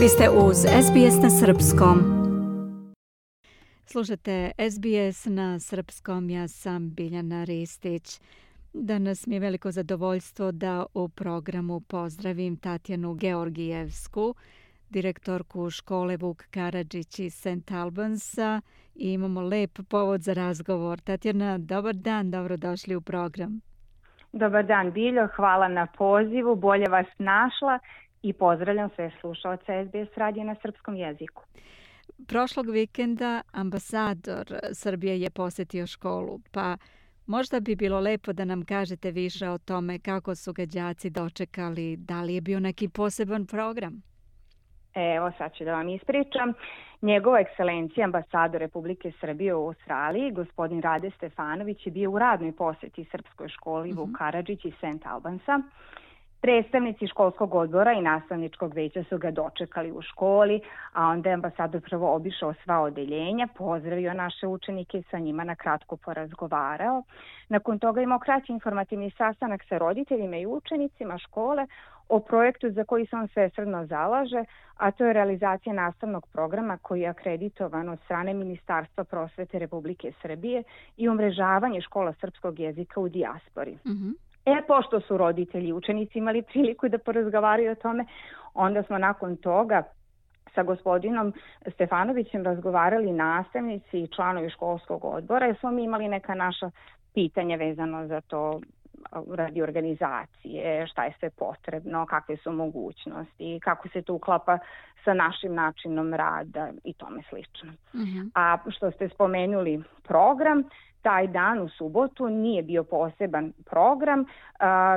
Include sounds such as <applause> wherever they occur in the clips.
Vi ste uz SBS na Srpskom. Slušate SBS na Srpskom, ja sam Biljana Ristić. Danas mi je veliko zadovoljstvo da u programu pozdravim Tatjanu Georgijevsku, direktorku škole Vuk Karadžić iz St. Albansa i imamo lep povod za razgovor. Tatjana, dobar dan, dobrodošli u program. Dobar dan Biljo, hvala na pozivu, bolje vas našla i pozdravljam sve slušalce SBS radija na srpskom jeziku. Prošlog vikenda ambasador Srbije je posetio školu, pa možda bi bilo lepo da nam kažete više o tome kako su ga đaci dočekali, da li je bio neki poseban program? Evo sad ću da vam ispričam. Njegova ekscelencija ambasador Republike Srbije u Australiji, gospodin Rade Stefanović, je bio u radnoj poseti Srpskoj školi uh -huh. Vuk Karadžić i St. Albansa. Predstavnici školskog odbora i nastavničkog veća su ga dočekali u školi, a onda je ambasador prvo obišao sva odeljenja, pozdravio naše učenike i sa njima na kratko porazgovarao. Nakon toga imao kraći informativni sastanak sa roditeljima i učenicima škole o projektu za koji se on svesredno zalaže, a to je realizacija nastavnog programa koji je akreditovan od strane Ministarstva prosvete Republike Srbije i umrežavanje škola srpskog jezika u dijaspori. Mm -hmm. E, pošto su roditelji i učenici imali priliku da porazgovaraju o tome, onda smo nakon toga sa gospodinom Stefanovićem razgovarali nastavnici i članovi školskog odbora, jer smo mi imali neka naša pitanja vezano za to radi organizacije, šta je sve potrebno, kakve su mogućnosti, kako se to uklapa sa našim načinom rada i tome slično. Uh mhm. -huh. A što ste spomenuli program, taj dan u subotu nije bio poseban program,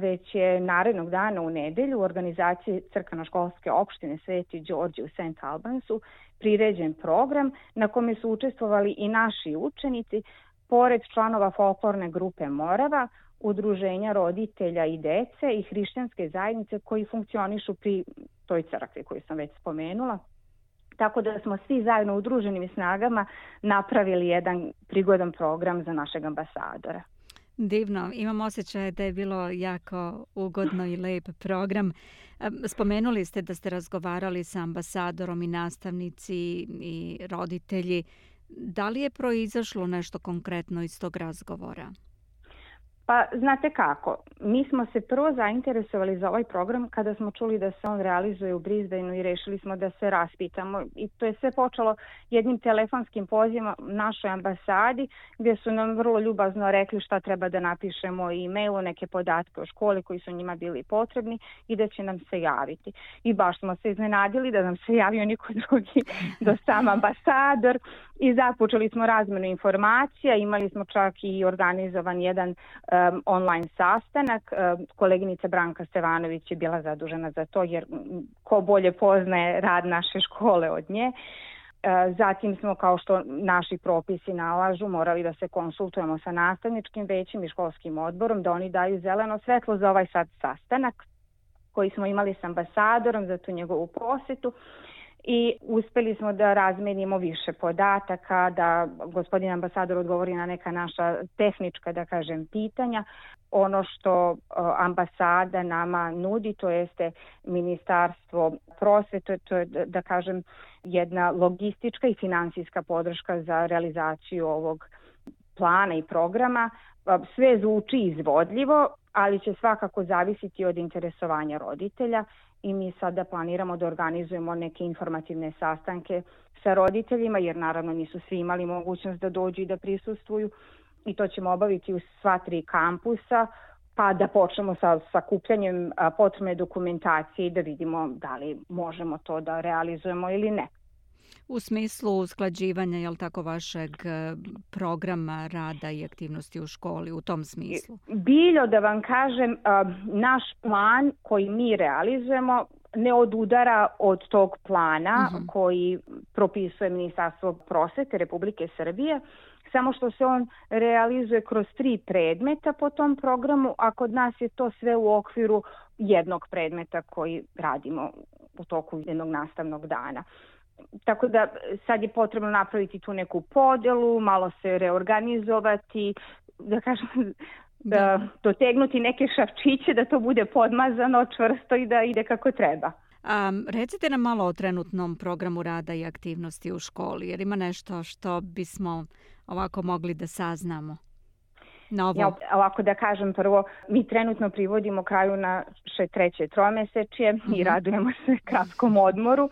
već je narednog dana u nedelju u organizaciji Crkveno-školske opštine Sveti Đorđe u St. Albansu priređen program na kome su učestvovali i naši učenici, pored članova folklorne grupe Morava, udruženja roditelja i dece i hrišćanske zajednice koji funkcionišu pri toj crkvi koju sam već spomenula, Tako da smo svi zajedno udruženim snagama napravili jedan prigodan program za našeg ambasadora. Divno, imam osjećaj da je bilo jako ugodno i lep program. Spomenuli ste da ste razgovarali sa ambasadorom i nastavnici i roditelji. Da li je proizašlo nešto konkretno iz tog razgovora? Pa znate kako, mi smo se prvo zainteresovali za ovaj program kada smo čuli da se on realizuje u Brisbaneu i rešili smo da se raspitamo i to je sve počelo jednim telefonskim pozivom našoj ambasadi gdje su nam vrlo ljubazno rekli šta treba da napišemo i e-mailu, neke podatke o školi koji su njima bili potrebni i da će nam se javiti. I baš smo se iznenadili da nam se javio niko <laughs> drugi do sam ambasador i započeli smo razmenu informacija, imali smo čak i organizovan jedan um, online sastanak. Um, koleginica Branka Stevanović je bila zadužena za to jer ko bolje poznaje rad naše škole od nje. E, zatim smo, kao što naši propisi nalažu, morali da se konsultujemo sa nastavničkim većim i školskim odborom, da oni daju zeleno svetlo za ovaj sad sastanak koji smo imali sa ambasadorom za tu njegovu posetu. Uh, i uspeli smo da razmenimo više podataka, da gospodin ambasador odgovori na neka naša tehnička, da kažem, pitanja. Ono što e, ambasada nama nudi, to jeste ministarstvo prosvete, to je, da, da kažem, jedna logistička i finansijska podrška za realizaciju ovog plana i programa. E, sve zvuči izvodljivo, ali će svakako zavisiti od interesovanja roditelja i mi sada da planiramo da organizujemo neke informativne sastanke sa roditeljima, jer naravno nisu svi imali mogućnost da dođu i da prisustvuju i to ćemo obaviti u sva tri kampusa, pa da počnemo sa sakupljanjem potrebne dokumentacije i da vidimo da li možemo to da realizujemo ili ne u smislu usklađivanja jel tako vašeg e, programa rada i aktivnosti u školi u tom smislu? Biljo da vam kažem e, naš plan koji mi realizujemo ne odudara od tog plana uh mhm. -huh. koji propisuje Ministarstvo prosvete Republike Srbije samo što se on realizuje kroz tri predmeta po tom programu, a kod nas je to sve u okviru jednog predmeta koji radimo u toku jednog nastavnog dana tako da sad je potrebno napraviti tu neku podelu, malo se reorganizovati, da kažem, da, da dotegnuti neke šavčiće da to bude podmazano čvrsto i da ide kako treba. A, recite nam malo o trenutnom programu rada i aktivnosti u školi, jer ima nešto što bismo ovako mogli da saznamo. Novo. Ja, ovako da kažem prvo, mi trenutno privodimo kraju na naše treće tromesečje mm -hmm. i mhm. radujemo se kratkom odmoru. Uh,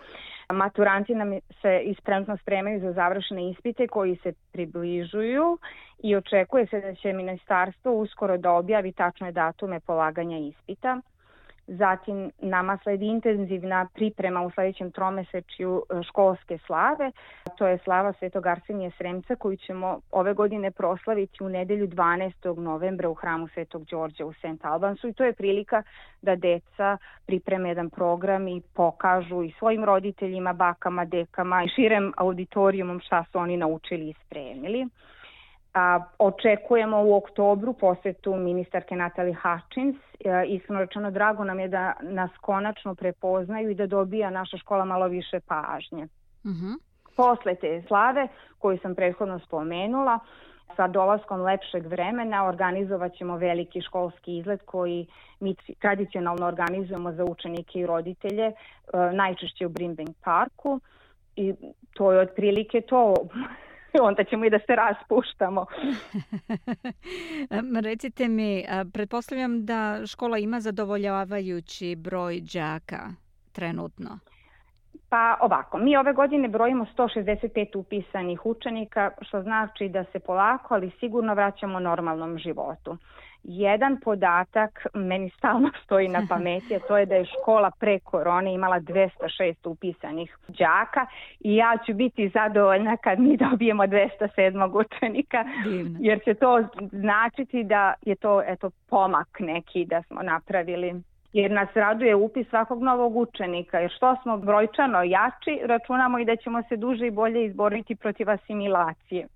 Maturanti nam se ispremno spremaju za završene ispite koji se približuju i očekuje se da će ministarstvo uskoro da objavi tačne datume polaganja ispita. Zatim nama sledi intenzivna priprema u sledećem tromesečju e, školske slave. To je slava Svetog Arsenije Sremca koju ćemo ove godine proslaviti u nedelju 12. novembra u hramu Svetog Đorđa u St. Albansu i to je prilika da deca pripreme jedan program i pokažu i svojim roditeljima, bakama, dekama i širem auditorijumom šta su oni naučili i spremili. A, očekujemo u oktobru posetu ministarke Natali Hutchins. E, iskreno rečeno, drago nam je da nas konačno prepoznaju i da dobija naša škola malo više pažnje. Uh mhm. -huh. Posle te slave, koju sam prethodno spomenula, sa dolaskom lepšeg vremena organizovat ćemo veliki školski izlet koji mi tradicionalno organizujemo za učenike i roditelje, e, najčešće u Brimbing parku. I to je otprilike to <laughs> onda ćemo i da se raspuštamo. <laughs> Recite mi, pretpostavljam da škola ima zadovoljavajući broj đaka trenutno. Pa ovako, mi ove godine brojimo 165 upisanih učenika, što znači da se polako, ali sigurno vraćamo normalnom životu. Jedan podatak meni stalno <laughs> stoji na pameti, a to je da je škola pre korone imala 206 upisanih đaka i ja ću biti zadovoljna kad mi dobijemo 207. učenika, Divno. jer će to značiti da je to eto pomak neki da smo napravili jer nas raduje upis svakog novog učenika, jer što smo brojčano jači, računamo i da ćemo se duže i bolje izboriti protiv asimilacije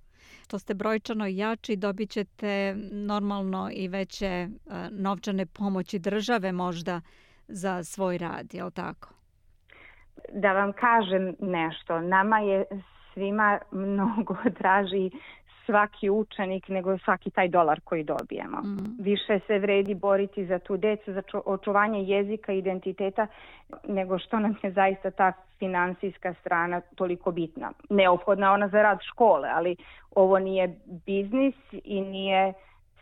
što ste brojčano jači dobit ćete normalno i veće e, novčane pomoći države možda za svoj rad, je li tako? Da vam kažem nešto, nama je svima mnogo <laughs> draži svaki učenik, nego svaki taj dolar koji dobijemo. Mm -hmm. Više se vredi boriti za tu decu, za očuvanje jezika, identiteta, nego što nam je zaista ta finansijska strana toliko bitna. Neophodna ona za rad škole, ali ovo nije biznis i nije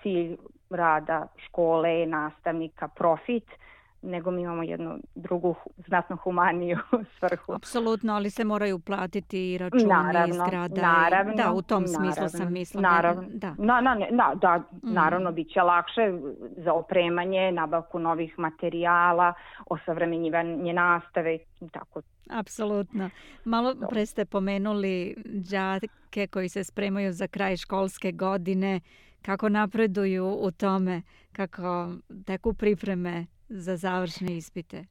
cilj rada škole, nastavnika, profit – nego mi imamo jednu drugu znatno humaniju <laughs> svrhu. Apsolutno, ali se moraju platiti i računi naravno, zgrada. Naravno, da, u tom naravno, smislu sam mislila. Naravno, da, na, na, na, da mm. naravno bit će lakše za opremanje, nabavku novih materijala, osavremenjivanje nastave i tako Apsolutno. Malo pre ste pomenuli đake koji se spremaju za kraj školske godine, kako napreduju u tome, kako teku pripreme za završne ispite?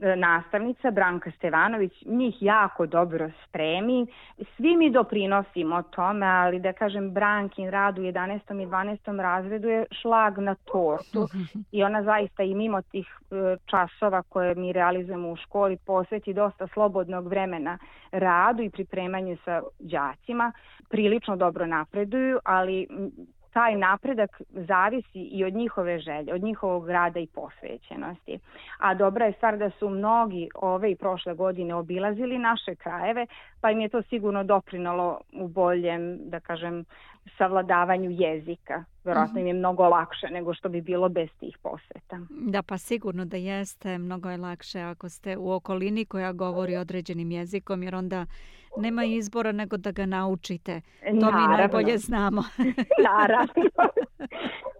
E, nastavnica Branka Stevanović njih jako dobro spremi. Svi mi doprinosimo tome, ali da kažem Brankin rad u 11. i 12. razredu je šlag na tortu i ona zaista i mimo tih e, časova koje mi realizujemo u školi posveti dosta slobodnog vremena radu i pripremanju sa đacima. Prilično dobro napreduju, ali taj napredak zavisi i od njihove želje, od njihovog rada i posvećenosti. A dobra je stvar da su mnogi ove i prošle godine obilazili naše krajeve, pa im je to sigurno doprinalo u boljem, da kažem, savladavanju jezika. Verovatno im je mhm. mnogo lakše nego što bi bilo bez tih poseta. Da, pa sigurno da jeste. Mnogo je lakše ako ste u okolini koja govori određenim jezikom, jer onda nema izbora nego da ga naučite. E, to naravno. mi najbolje znamo. <laughs> naravno.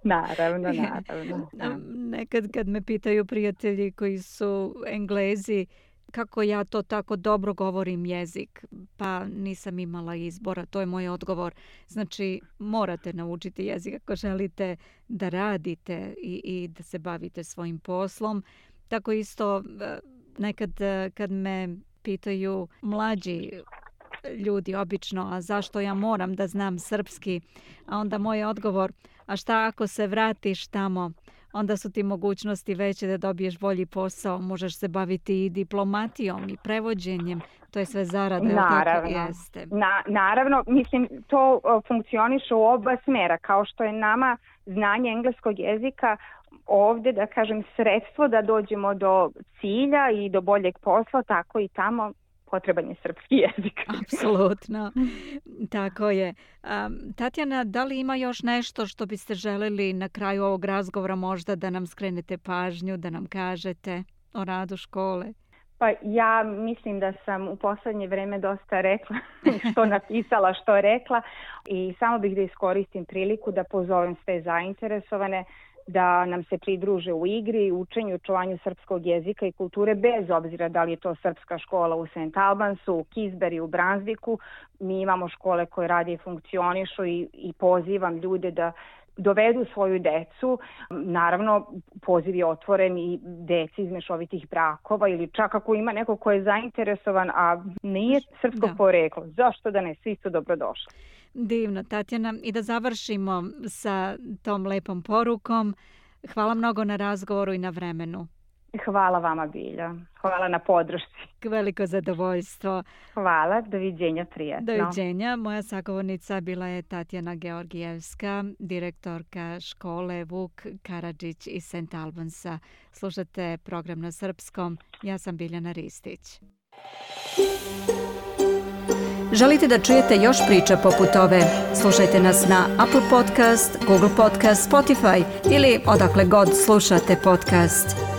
Naravno, naravno. Nekad kad me pitaju prijatelji koji su englezi, kako ja to tako dobro govorim jezik, pa nisam imala izbora, to je moj odgovor. Znači, morate naučiti jezik ako želite da radite i, i da se bavite svojim poslom. Tako isto, eh, nekad eh, kad me pitaju mlađi ljudi obično, a zašto ja moram da znam srpski? A onda moj odgovor, a šta ako se vratiš tamo? onda su ti mogućnosti veće da dobiješ bolji posao, možeš se baviti i diplomatijom i prevođenjem, to je sve zarada, naravno, tako jeste. Na, naravno, mislim, to funkcioniše u oba smera, kao što je nama znanje engleskog jezika ovde, da kažem, sredstvo da dođemo do cilja i do boljeg posla, tako i tamo potreban je srpski jezik. <laughs> Apsolutno, tako je. Tatjana, da li ima još nešto što biste želeli na kraju ovog razgovora možda da nam skrenete pažnju, da nam kažete o radu škole? Pa ja mislim da sam u poslednje vreme dosta rekla <laughs> što napisala, što rekla i samo bih da iskoristim priliku da pozovem sve zainteresovane da nam se pridruže u igri, učenju i čuvanju srpskog jezika i kulture, bez obzira da li je to srpska škola u St. Albansu, u Kizberi, u Branzviku. Mi imamo škole koje radi i funkcionišu i, i pozivam ljude da dovedu svoju decu. Naravno, poziv je otvoren i deci iz mešovitih brakova ili čak ako ima neko ko je zainteresovan, a nije srpskog da. porekla. Zašto da ne? Svi su dobrodošli. Divno, Tatjana. I da završimo sa tom lepom porukom. Hvala mnogo na razgovoru i na vremenu. Hvala vama Bilja. Hvala na podršci. Veliko zadovoljstvo. Hvala, doviđenja prijatno. Doviđenja. Moja sagovornica bila je Tatjana Georgijevska, direktorka škole Vuk Karadžić iz St. Albansa. Slušate program na srpskom. Ja sam Biljana Ristić. Želite da čujete još priča poput ove? Slušajte nas na Apple Podcast, Google Podcast, Spotify ili odakle god slušate podcast.